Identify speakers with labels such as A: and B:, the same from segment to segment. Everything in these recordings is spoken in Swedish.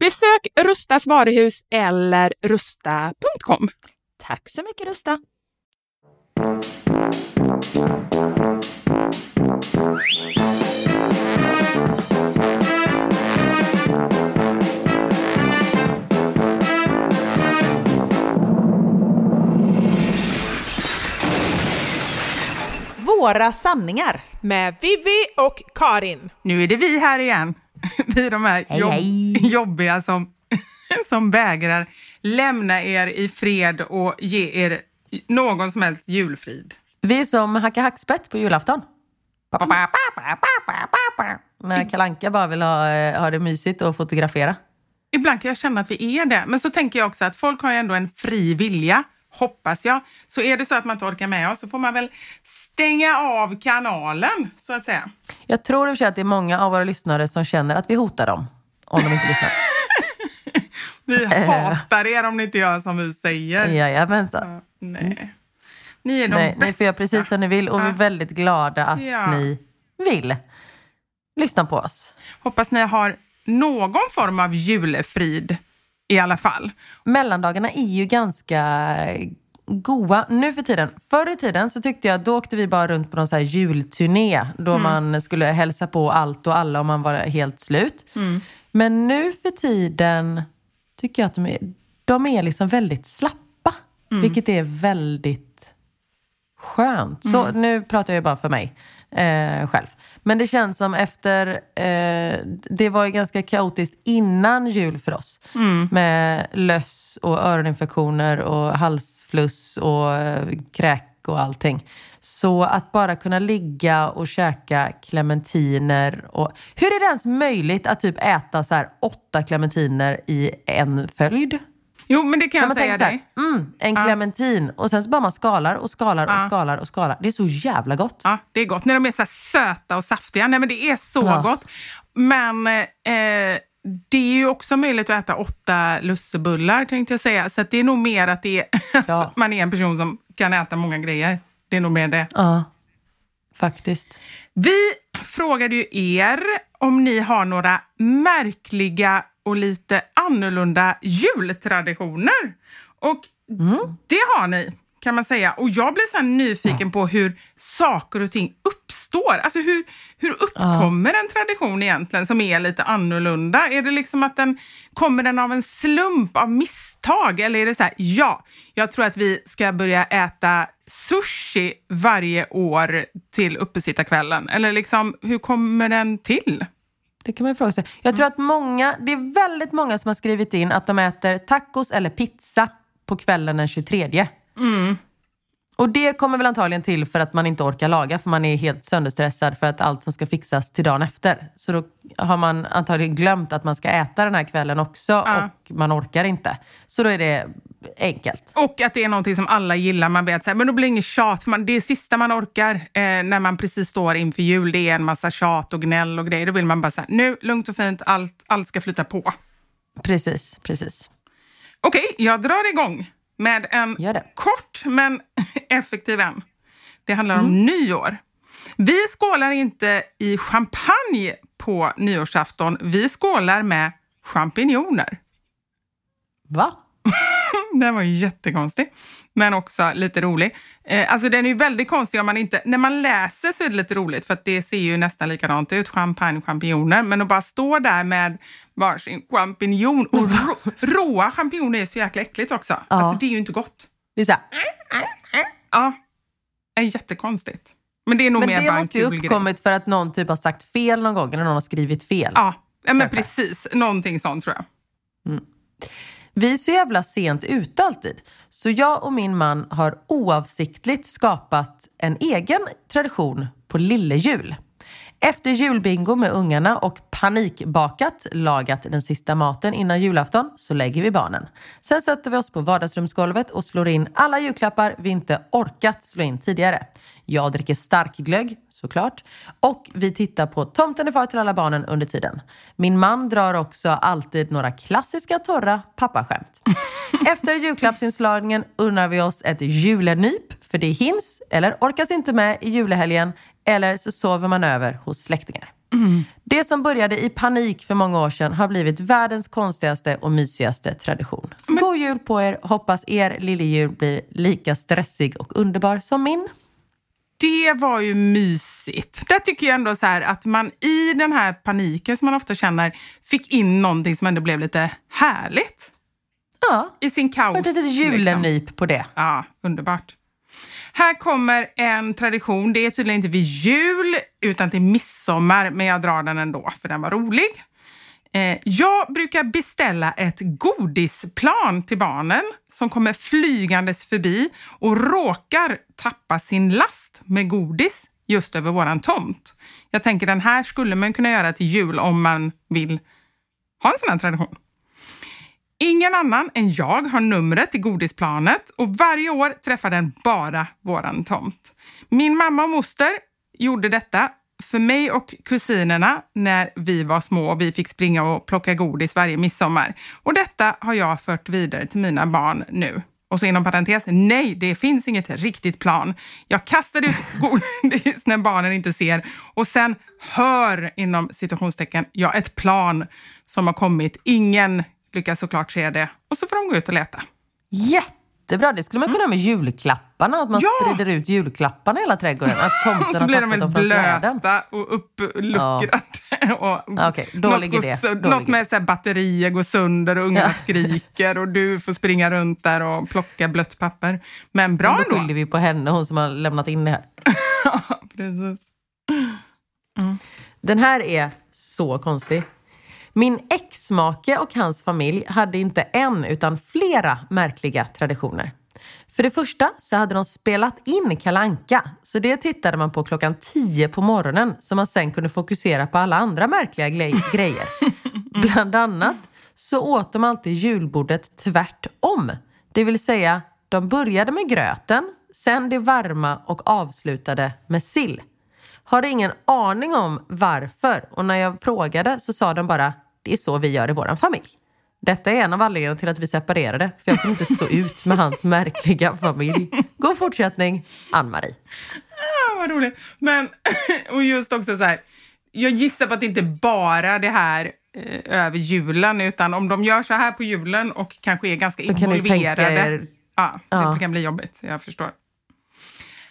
A: Besök Rustas varuhus eller rusta.com.
B: Tack så mycket Rusta. Våra sanningar.
C: Med Vivi och Karin.
A: Nu är det vi här igen. Vi de här
B: Hej,
A: jobb,
B: hej.
A: jobbiga som, som vägrar lämna er i fred och ge er någon som helst julfrid.
B: Vi är som Hacka Hackspett på julafton. När Kalanka bara vill ha, eh, ha det mysigt och fotografera.
A: Ibland kan jag känna att vi är det, men så tänker jag också att folk har ju ändå en fri vilja, hoppas jag. Så är det så att man inte orkar med oss så får man väl stänga av kanalen, så att säga.
B: Jag tror i och för sig att det är många av våra lyssnare som känner att vi hotar dem om de inte lyssnar.
A: Vi hatar er om ni inte gör som vi säger.
B: Jajamensan.
A: Nej. Ni är de
B: Nej,
A: bästa.
B: ni får göra precis som ni vill och vi är väldigt glada att
A: Ja.
B: ni vill lyssna på oss.
A: Hoppas ni har någon form av julfrid i alla fall.
B: Mellandagarna är ju ganska goa nu för tiden. Förr i tiden så tyckte jag då åkte vi bara runt på någon så här julturné då man skulle hälsa på allt och alla och man var helt slut. Men nu för tiden tycker jag att de är, de är liksom väldigt slappa. Vilket är väldigt skönt. Så nu pratar jag bara för mig eh, själv. Men det känns som efter, eh, det var ju ganska kaotiskt innan jul för oss. Med löss och öroninfektioner och halsfluss och eh, kräk och allting. Så att bara kunna ligga och käka clementiner och... Hur är det ens möjligt att typ äta så här åtta clementiner i en följd?
A: Jo, men det kan jag säga dig.
B: mm, en clementin och sen så bara man skalar och skalar och skalar och skalar. Det är så jävla gott.
A: Ja, det är gott. När de är så här söta och saftiga. Nej, men det är så
B: Ja.
A: gott. Men eh, det är ju också möjligt att äta åtta lussebullar, tänkte jag säga. Så det är nog mer att, det är,
B: Ja.
A: att man är en person som kan äta många grejer. Det är nog mer det.
B: Ja, faktiskt.
A: Vi frågade ju er om ni har några märkliga och lite annorlunda jultraditioner. Och det har ni, kan man säga. Och jag blir så nyfiken på hur saker och ting uppstår. Alltså hur, hur uppkommer en tradition egentligen som är lite annorlunda? Är det liksom att den kommer den av en slump, av misstag? Eller är det så här, ja, jag tror att vi ska börja äta sushi varje år till uppesittarkvällen? Eller liksom, hur kommer den till?
B: det kan man fråga sig. Jag tror att många, det är väldigt många som har skrivit in att de äter tacos eller pizza på kvällen den 23. Och det kommer väl antagligen till för att man inte orkar laga för man är helt sönderstressad för att allt som ska fixas till dagen efter. Så då har man antagligen glömt att man ska äta den här kvällen också
A: Ja.
B: och man orkar inte. Så då är det enkelt.
A: Och att det är någonting som alla gillar. Man vet så här, men då blir det inget tjat. För man, det är sista man orkar eh, när man precis står inför jul. Det är en massa tjat och gnäll och grejer. Då vill man bara säga, nu, lugnt och fint, allt, allt ska flyta på.
B: Precis, precis.
A: Okej, jag drar igång med en kort men effektiv en. Det handlar om nyår. Vi skålar inte i champagne på nyårsafton. Vi skålar med champinjoner.
B: Va?
A: Den var jättekonstig, men också lite rolig. Eh, alltså den är ju väldigt konstig om man inte... När man läser så är det lite roligt för att det ser ju nästan likadant ut. Champagne, champinjoner. Men att bara stå där med varsin champinjon och rå, råa champinjoner är så jäkla äckligt också. Alltså det är ju inte gott.
B: Det är så här,
A: Ja, är jättekonstigt. Men det är nog
B: men
A: mer
B: det måste ju
A: kul grej.
B: uppkommit för att någon typ har sagt fel någon gång eller någon har skrivit fel.
A: Ja, ja men
B: Perfekt.
A: precis. Någonting sånt tror jag.
B: Vi är så jävla sent ute alltid. Så jag och min man har oavsiktligt skapat en egen tradition på lillejul. Efter julbingo med ungarna och panikbakat lagat den sista maten innan julafton så lägger vi barnen. Sen sätter vi oss på vardagsrumsgolvet och slår in alla julklappar vi inte orkat slå in tidigare. Jag dricker stark glögg, såklart. Och vi tittar på Tomten är far till alla barnen under tiden. Min man drar också alltid några klassiska torra pappaskämt. Efter julklappsinslagningen unnar vi oss ett julenyp, för det hinns eller orkas inte med i julehelgen, eller så sover man över hos släktingar. Det som började i panik för många år sedan har blivit världens konstigaste och mysigaste tradition. God jul på er! Hoppas er lillejul blir lika stressig och underbar som min.
A: Det var ju mysigt. Där tycker jag ändå så här att man i den här paniken som man ofta känner fick in någonting som ändå blev lite härligt.
B: Ja,
A: I sin kaos.
B: ett litet
A: liksom.
B: julenyp på det.
A: Ja, underbart. Här kommer en tradition. Det är tydligen inte vid jul, utan till midsommar. Men jag drar den ändå, för den var rolig. Eh, jag brukar beställa ett godisplan till barnen som kommer flygandes förbi och råkar tappa sin last med godis just över våran tomt. Jag tänker den här skulle man kunna göra till jul om man vill ha en sån här tradition. Ingen annan än jag har numret till godisplanet och varje år träffar den bara våran tomt. Min mamma och moster gjorde detta för mig och kusinerna när vi var små och vi fick springa och plocka godis varje midsommar. Och detta har jag fört vidare till mina barn nu. Och så inom parentes, nej, det finns inget riktigt plan. Jag kastar ut godis när barnen inte ser och sen hör, inom situationstecken, jag ett plan som har kommit. Ingen lyckas såklart se det. Och så får de gå ut och leta.
B: Jättebra, det skulle man kunna ha med julklapparna. Att man
A: Ja!
B: sprider ut julklapparna i hela trädgården. Att tomten
A: Och så blir de helt blöta och uppluckrade. Och
B: Okej, då
A: något
B: ligger det. Då
A: något
B: ligger
A: med så här, batterier går sönder och ungarna
B: Ja.
A: skriker och du får springa runt där och plocka blött papper. Men bra
B: Då
A: ändå.
B: skyller vi på henne, hon som har lämnat in det här.
A: Precis.
B: Den här är så konstig. Min exmake och hans familj hade inte en utan flera märkliga traditioner. För det första så hade de spelat in Kalanka, så det tittade man på klockan 10 på morgonen så man sen kunde fokusera på alla andra märkliga grejer. Bland annat så åt de alltid julbordet tvärtom. Det vill säga, de började med gröten, sen det varma och avslutade med sill. Har ingen aning om varför och när jag frågade så sa de bara det är så vi gör i vår familj. Detta är en av anledningarna till att vi separerade för jag kunde inte stå ut med hans märkliga familj. God fortsättning, Ann-Marie.
A: Ah, vad roligt. Men, och just också så här, jag gissar på att det inte bara det här eh, över julen, utan om de gör så här på julen och kanske är ganska
B: Då kan
A: involverade.
B: er-
A: Ja,
B: Ja.
A: det kan bli jobbigt, jag förstår.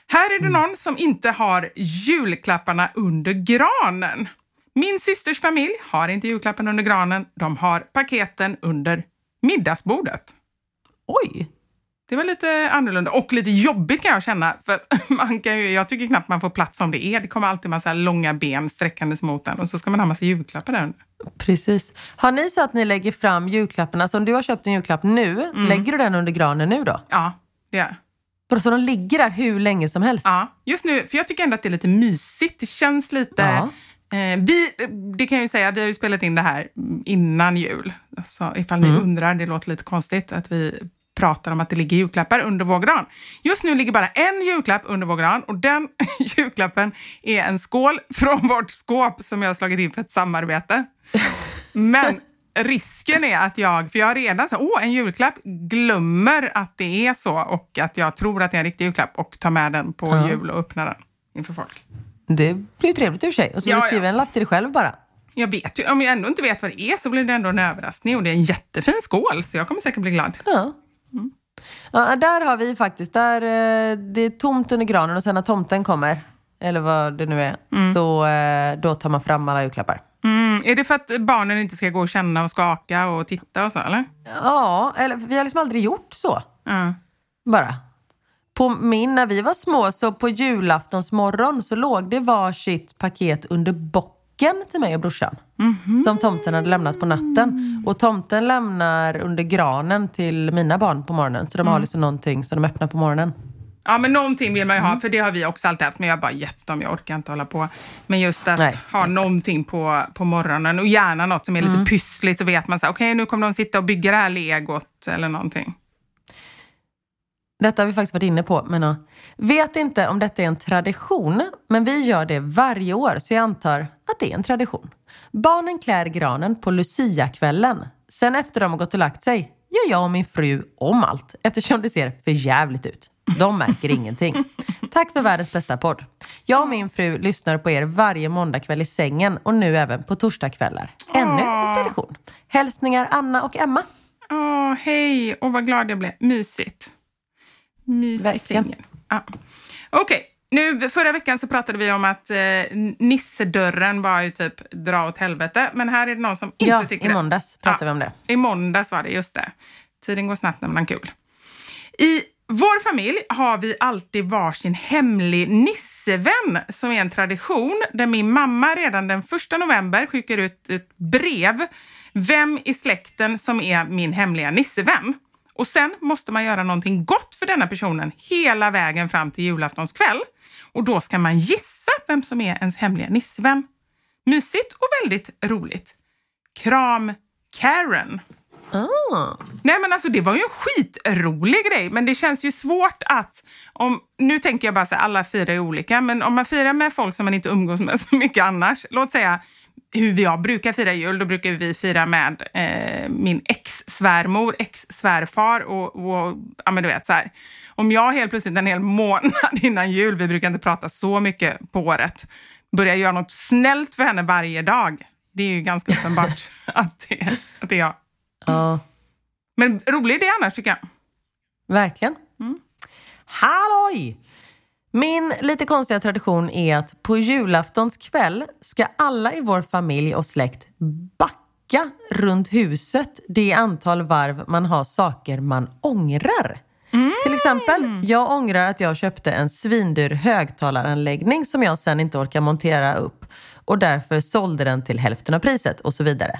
A: Här är det någon som inte har julklapparna under granen. Min systers familj har inte julklapparna under granen. De har paketen under middagsbordet.
B: Oj!
A: Det var lite annorlunda och lite jobbigt kan jag känna. För man kan ju, jag tycker knappt man får plats som det är. Det kommer alltid massa långa ben sträckandes mot den och så ska man ha massa julklappar där under.
B: Precis. Har ni så att ni lägger fram julklapparna? Så om du har köpt en julklapp nu, lägger du den under granen nu då?
A: Ja, det är
B: Bara Så de ligger där hur länge som helst?
A: Ja, just nu, för jag tycker ändå att det är lite mysigt. Det känns lite...
B: Ja.
A: Eh, vi, det kan jag ju säga, vi har ju spelat in det här innan jul. Så ifall ni
B: Mm.
A: undrar, det låter lite konstigt att vi pratar om att det ligger julklappar under vår gran. Just nu ligger bara en julklapp under vår gran och den julklappen är en skål från vårt skåp som jag har slagit in för ett samarbete. Men risken är att jag, för jag har redan så åh, en julklapp, glömmer att det är så och att jag tror att det är en riktig julklapp och tar med den på
B: Ja.
A: jul och öppnar den inför folk.
B: Det blir ju trevligt i och för sig. Och så
A: Ja,
B: du skriva
A: ja.
B: en lapp till dig själv bara.
A: Jag vet ju, om jag ändå inte vet vad det är så blir det ändå en överraskning och det är en jättefin skål så jag kommer säkert bli glad.
B: Ja. Ja, där har vi faktiskt, där, eh, det är tomt under granen och sen när tomten kommer, eller vad det nu är, så eh, då tar man fram alla julklappar.
A: Mm, är det för att barnen inte ska gå och känna och skaka och titta och så eller?
B: Ja, eller vi har liksom aldrig gjort så.
A: Ja.
B: Bara. På min, när vi var små, så på julaftons morgon så låg det varsitt paket under bocken till mig och brorsan. Som tomten hade lämnat på natten. Och tomten lämnar under granen till mina barn på morgonen. Så de har liksom någonting som de öppnar på morgonen.
A: Ja, men någonting vill man ju
B: Mm.
A: ha, för det har vi också alltid haft, men jag bara gett dem, jag orkar inte hålla på. Men just att
B: Nej.
A: ha någonting på, på morgonen och gärna något som är lite
B: Mm.
A: pyssligt så vet man så okej nu kommer de sitta och bygga det här legot eller någonting.
B: Detta har vi faktiskt varit inne på. Men, ja. Vet inte om detta är en tradition, men vi gör det varje år så jag antar att det är en tradition. Barnen klär granen på Lucia-kvällen. Sen efter de har gått och lagt sig gör jag och min fru om allt eftersom det ser för jävligt ut. De märker ingenting. Tack för världens bästa podd. Jag och min fru lyssnar på er varje måndagkväll i sängen och nu även på torsdagskvällar. Ännu en tradition. Hälsningar Anna och Emma.
A: Åh, hej! Och vad glad jag blev. Mysigt. Mys i
B: Verkligen.
A: sängen. Ja. Okej, nu förra veckan så pratade vi om att eh, nissedörren var ju typ dra åt helvete. Men här är det någon som inte
B: Ja,
A: tycker
B: i
A: det.
B: måndags pratade vi om det.
A: I måndags var det, just det. Tiden går snabbt när man har kul. I vår familj har vi alltid varsin hemlig nissevän som är en tradition där min mamma redan den första november skickar ut ett brev vem i släkten som är min hemliga nissevän. Och sen måste man göra någonting gott för denna personen hela vägen fram till julaftonskväll. Och då ska man gissa vem som är ens hemliga nissevän. Mysigt och väldigt roligt. Kram Karen. Nej men alltså det var ju en skitrolig grej men det känns ju svårt att, om, nu tänker jag bara så här, alla firar ju olika, men om man firar med folk som man inte umgås med så mycket annars, låt säga hur jag brukar fira jul, då brukar vi fira med eh, min ex-svärmor, ex-svärfar och, och ja men du vet så här. Om jag helt plötsligt en hel månad innan jul, vi brukar inte prata så mycket på året, börjar göra något snällt för henne varje dag, det är ju ganska uppenbart att det, att det är jag.
B: Ja.
A: Men rolig idé annars tycker jag.
B: Verkligen. Halloj! Min lite konstiga tradition är att på julaftons kväll ska alla i vår familj och släkt backa runt huset det antal varv man har saker man ångrar. Till exempel, jag ångrar att jag köpte en svindyr högtalaranläggning som jag sen inte orkar montera upp och därför sålde den till hälften av priset och så vidare.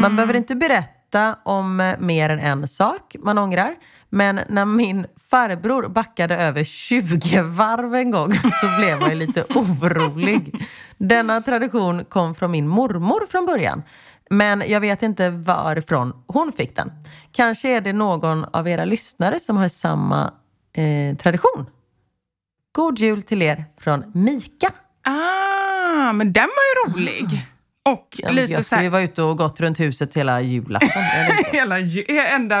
B: Man behöver inte berätta om eh, mer än en sak man ångrar. Men när min farbror backade över 20 varv en gång så blev jag lite orolig. Denna tradition kom från min mormor från början. Men jag vet inte varifrån hon fick den. Kanske är det någon av era lyssnare som har samma eh, tradition. God jul till er från Mika.
A: Ah, men den var ju rolig. Och
B: Ja,
A: lite
B: jag skulle ju vara ute och gått runt huset hela julafton. eller inte?
A: hela ju- ända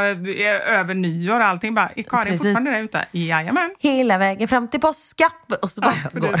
A: över nyår och allting. Bara, är Karin
B: Precis.
A: fortfarande där ute? Jajamän.
B: Hela vägen fram till påska. Och så bara går.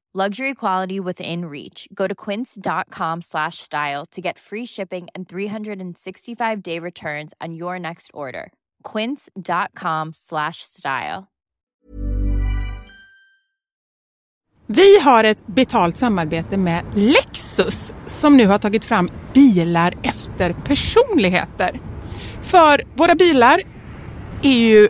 D: Luxury quality within reach. Go to quince.com slash style to get free shipping and 365 day returns on your next order. Quince.com slash style.
A: Vi har ett betalt samarbete med Lexus som nu har tagit fram bilar efter personligheter. För våra bilar är ju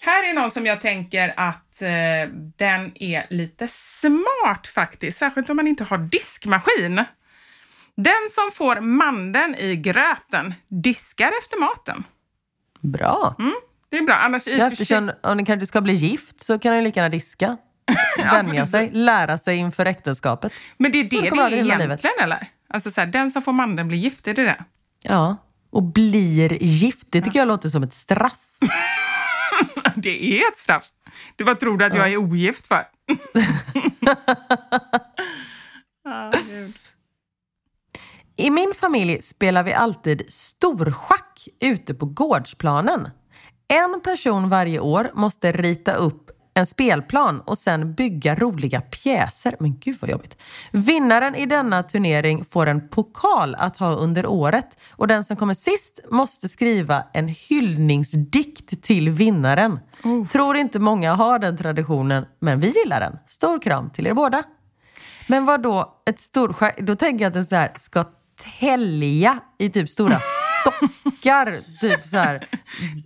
A: Här är någon som jag tänker att eh, den är lite smart faktiskt, särskilt om man inte har diskmaskin. Den som får mandeln i gröten diskar efter maten.
B: Bra!
A: Mm, det är bra. Annars i
B: eftersom om ni kanske ska bli gift så kan ni lika gärna diska. Vänja sig, lära sig inför äktenskapet.
A: Men det är
B: Så
A: det det
B: kommer
A: är egentligen,
B: livet.
A: eller? Alltså så här, den som får mandeln blir gift, är det det?
B: Ja, och blir gift. Det tycker jag låter som ett straff.
A: det är ett straff. Du vad tror du att jag är ogift för? Ah.
B: I min familj spelar vi alltid storschack ute på gårdsplanen. En person varje år måste rita upp en spelplan och sen bygga roliga pjäser. Men gud vad jobbigt. Vinnaren i denna turnering får en pokal att ha under året och den som kommer sist måste skriva en hyllningsdikt till vinnaren. Tror inte många har den traditionen, men vi gillar den. Stor kram till er båda. Men vad då ett storschack? Då tänker jag att det så här ska tälja i typ stora stockar. typ så här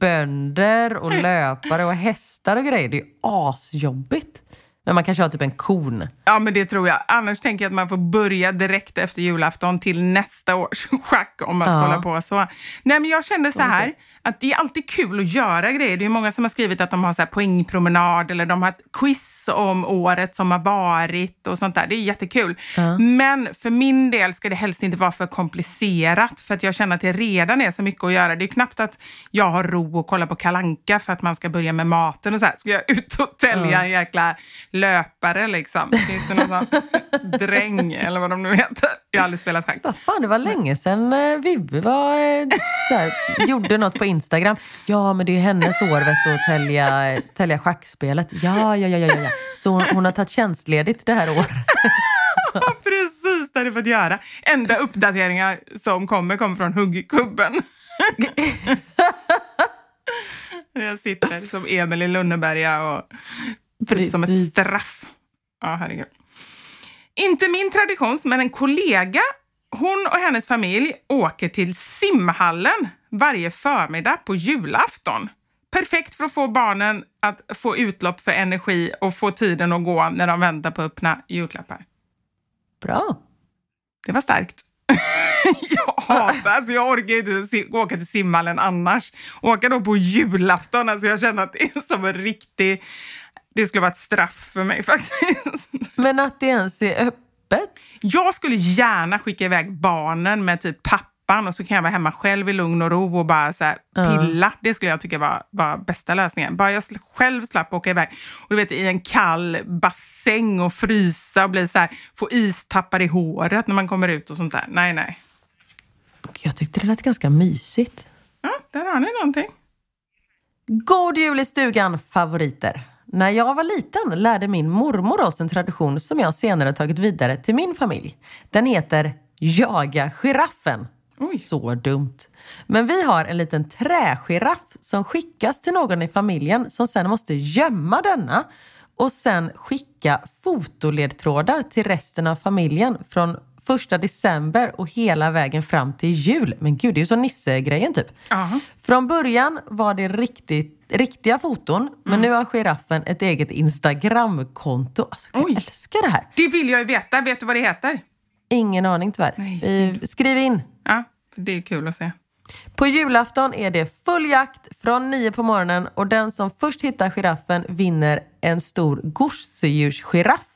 B: bönder och löpare och hästar och grejer. Det är ju asjobbigt. Men man kanske har typ en kon.
A: Ja, men det tror jag. Annars tänker jag att man får börja direkt efter julafton till nästa års schack om man ska
B: Ja.
A: hålla på så. Nej, men jag kände så här, att det är alltid kul att göra grejer. Det är många som har skrivit att de har så här poängpromenad eller de har ett quiz om året som har varit och sånt där. Det är jättekul. Men för min del ska det helst inte vara för komplicerat för att jag känner att det redan är så mycket att göra. Det är knappt att jag har ro att kolla på Kalanka för att man ska börja med maten och så här. Ska jag ut och tälja en jäkla löpare liksom? Finns det någon sån dräng eller vad de nu heter? Jag har aldrig spelat schack.
B: Vad fan, det var länge sedan eh, Vivi var, eh, så här, gjorde något på Instagram. Ja, men det är hennes år vet du, att tälja, tälja schackspelet. Ja, ja, ja, ja, ja. Så hon, hon har tagit tjänstledigt det här året.
A: Precis det hade jag fått göra. Enda uppdateringar som kommer kommer från huggkubben. Jag sitter som Emil i Lönneberga och typ som ett straff. Ja, herregud. Inte min tradition, men en kollega, hon och hennes familj åker till simhallen varje förmiddag på julafton. Perfekt för att få barnen att få utlopp för energi och få tiden att gå när de väntar på öppna julklappar.
B: Bra.
A: Det var starkt. jag hatar, alltså jag orkar inte åka till simhallen annars. Åka då på julafton, alltså jag känner att det är som en riktig... Det skulle vara ett straff för mig faktiskt.
B: Men att det ens är öppet?
A: Jag skulle gärna skicka iväg barnen med typ pappan och så kan jag vara hemma själv i lugn och ro och bara så pilla. Det skulle jag tycka var, var bästa lösningen. Bara jag själv slapp åka iväg och du vet, i en kall bassäng och frysa och bli så här, få istappar i håret när man kommer ut och sånt där. Nej, nej.
B: Jag tyckte det lät ganska mysigt.
A: Ja, där har ni någonting.
B: God jul i stugan, favoriter! När jag var liten lärde min mormor oss en tradition som jag senare tagit vidare till min familj. Den heter Jaga giraffen. Så dumt. Men vi har en liten trägiraff som skickas till någon i familjen som sen måste gömma denna. och sen skicka fotoledtrådar till resten av familjen från första december och hela vägen fram till jul. Men gud, det är ju som Nisse-grejen typ.
A: Ja.
B: Från början var det riktigt, riktiga foton, men nu har giraffen ett eget Instagramkonto. Alltså, jag
A: Oj.
B: älskar det här.
A: Det vill jag ju veta. Vet du vad det heter?
B: Ingen aning tyvärr. Vi, skriv in.
A: Ja, det är kul att se.
B: På julafton är det full jakt från nio på morgonen och den som först hittar giraffen vinner en stor gosedjursgiraff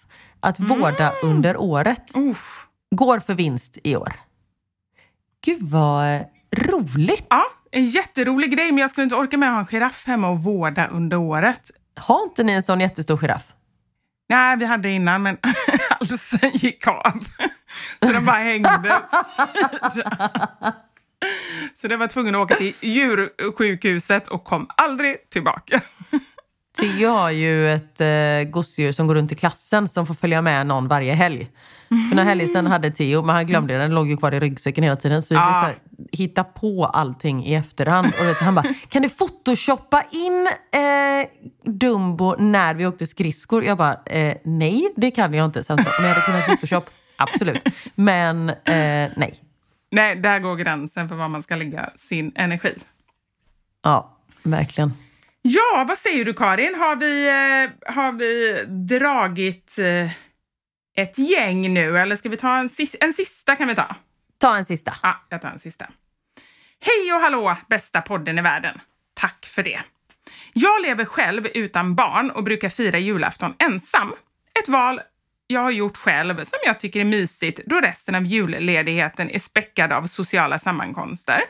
B: att vårda under året. Går för vinst i år. Gud vad roligt!
A: Ja, en jätterolig grej, men jag skulle inte orka med att ha en giraff hemma och vårda under året.
B: Har inte ni en sån jättestor giraff?
A: Nej, vi hade innan, men halsen gick av. Så den bara hängde. Så det var tvungen att åka till djursjukhuset och kom aldrig tillbaka.
B: Theo har ju ett eh, gosedjur som går runt i klassen som får följa med någon varje helg. För några helger sedan hade Theo, men han glömde den, den låg ju kvar i ryggsäcken hela tiden. Så vi
A: Ah.
B: så här, hitta på allting i efterhand. Och vet, han bara, kan du photoshoppa in eh, Dumbo när vi åkte skridskor? Jag bara, eh, nej det kan jag inte. Sen så, om jag hade kunnat photoshop, absolut. Men eh, nej.
A: Nej, där går gränsen för var man ska lägga sin energi.
B: Ja, verkligen.
A: Ja, vad säger du Karin? Har vi, eh, har vi dragit eh, ett gäng nu eller ska vi ta en, sis- en sista kan vi ta?
B: Ta en sista.
A: Ja, jag tar en sista. Hej och hallå, bästa podden i världen. Tack för det. Jag lever själv utan barn och brukar fira julafton ensam. Ett val jag har gjort själv som jag tycker är mysigt då resten av julledigheten är späckad av sociala sammankomster.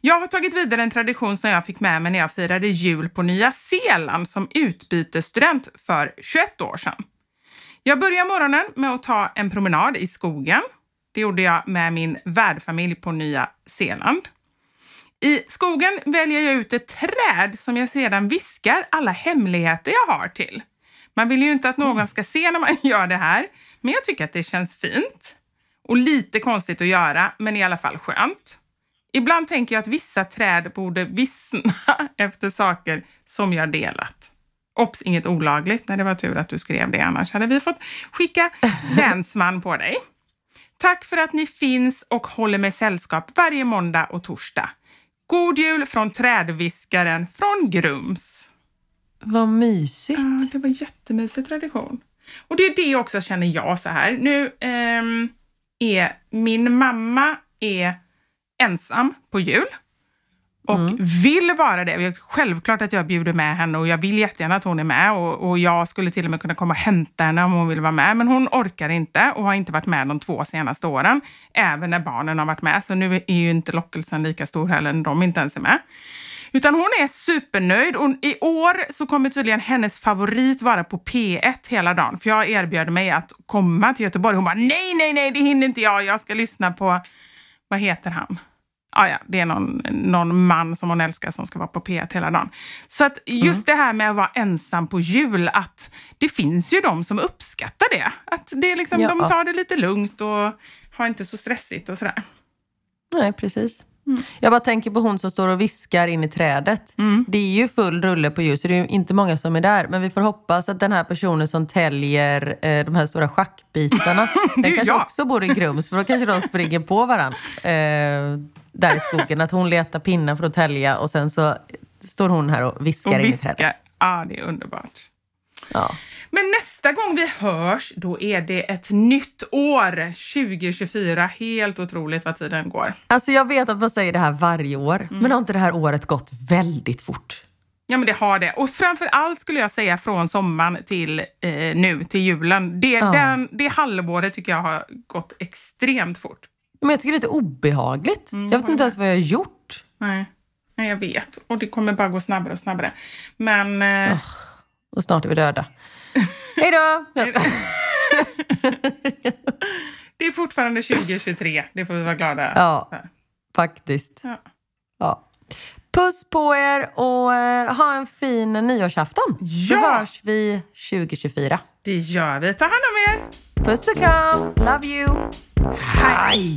A: Jag har tagit vidare en tradition som jag fick med mig när jag firade jul på Nya Zeeland som utbytesstudent för 21 år sedan. Jag börjar morgonen med att ta en promenad i skogen. Det gjorde jag med min värdfamilj på Nya Zeeland. I skogen väljer jag ut ett träd som jag sedan viskar alla hemligheter jag har till. Man vill ju inte att någon ska se när man gör det här, men jag tycker att det känns fint. Och lite konstigt att göra, men i alla fall skönt. Ibland tänker jag att vissa träd borde vissna efter saker som jag delat. Ops, inget olagligt. Nej, det var tur att du skrev det, annars hade vi fått skicka länsman på dig. Tack för att ni finns och håller mig sällskap varje måndag och torsdag. God jul från trädviskaren från Grums.
B: Vad mysigt.
A: Ja, det var jättemysig tradition. Och det är det också känner jag så här. Nu ehm, är min mamma är ensam på jul och vill vara det. Självklart att jag bjuder med henne och jag vill jättegärna att hon är med och, och jag skulle till och med kunna komma och hämta henne om hon vill vara med. Men hon orkar inte och har inte varit med de två senaste åren, även när barnen har varit med. Så nu är ju inte lockelsen lika stor heller när de inte ens är med. Utan hon är supernöjd och i år så kommer tydligen hennes favorit vara på P1 hela dagen. För jag erbjöd mig att komma till Göteborg. Hon bara nej, nej, nej, det hinner inte jag. Jag ska lyssna på, vad heter han? Ah, ja, det är någon, någon man som hon älskar som ska vara på P1 hela dagen. Så att just det här med att vara ensam på jul, att det finns ju de som uppskattar det. Att det är liksom,
B: Ja.
A: de tar det lite lugnt och har inte så stressigt och sådär.
B: Nej, precis. Jag bara tänker på hon som står och viskar in i trädet. Det är ju full rulle på ljus, så det är ju inte många som är där. Men vi får hoppas att den här personen som täljer eh, de här stora schackbitarna, den kanske
A: jag.
B: också bor i Grums, för då kanske de springer på varandra eh, där i skogen. Att hon letar pinnar för att tälja och sen så står hon här och viskar
A: Och
B: in i
A: viska.
B: trädet.
A: Ja, det är underbart.
B: Ja.
A: Men nästa gång vi hörs, då är det ett nytt år, 2024. Helt otroligt vad tiden går.
B: Alltså jag vet att man säger det här varje år, men har inte det här året gått väldigt fort?
A: Ja, men det har det. Och framför allt skulle jag säga från sommaren till eh, nu, till julen. Det,
B: Ja.
A: den, det halvåret tycker jag har gått extremt fort.
B: Men jag tycker det är lite obehagligt. jag vet inte ens vad jag har gjort.
A: Nej. Nej, jag vet. Och det kommer bara gå snabbare och snabbare. Men... Eh,
B: Och snart är vi döda. Hej då!
A: Det är fortfarande 2023. Det får vi vara glada
B: Ja,
A: för.
B: faktiskt.
A: Ja.
B: Ja. Puss på er och eh, ha en fin nyårsafton. Så
A: Ja!
B: hörs vi 2024.
A: Det gör vi. Ta hand om er!
B: Puss och kram! Love you!
A: Hej!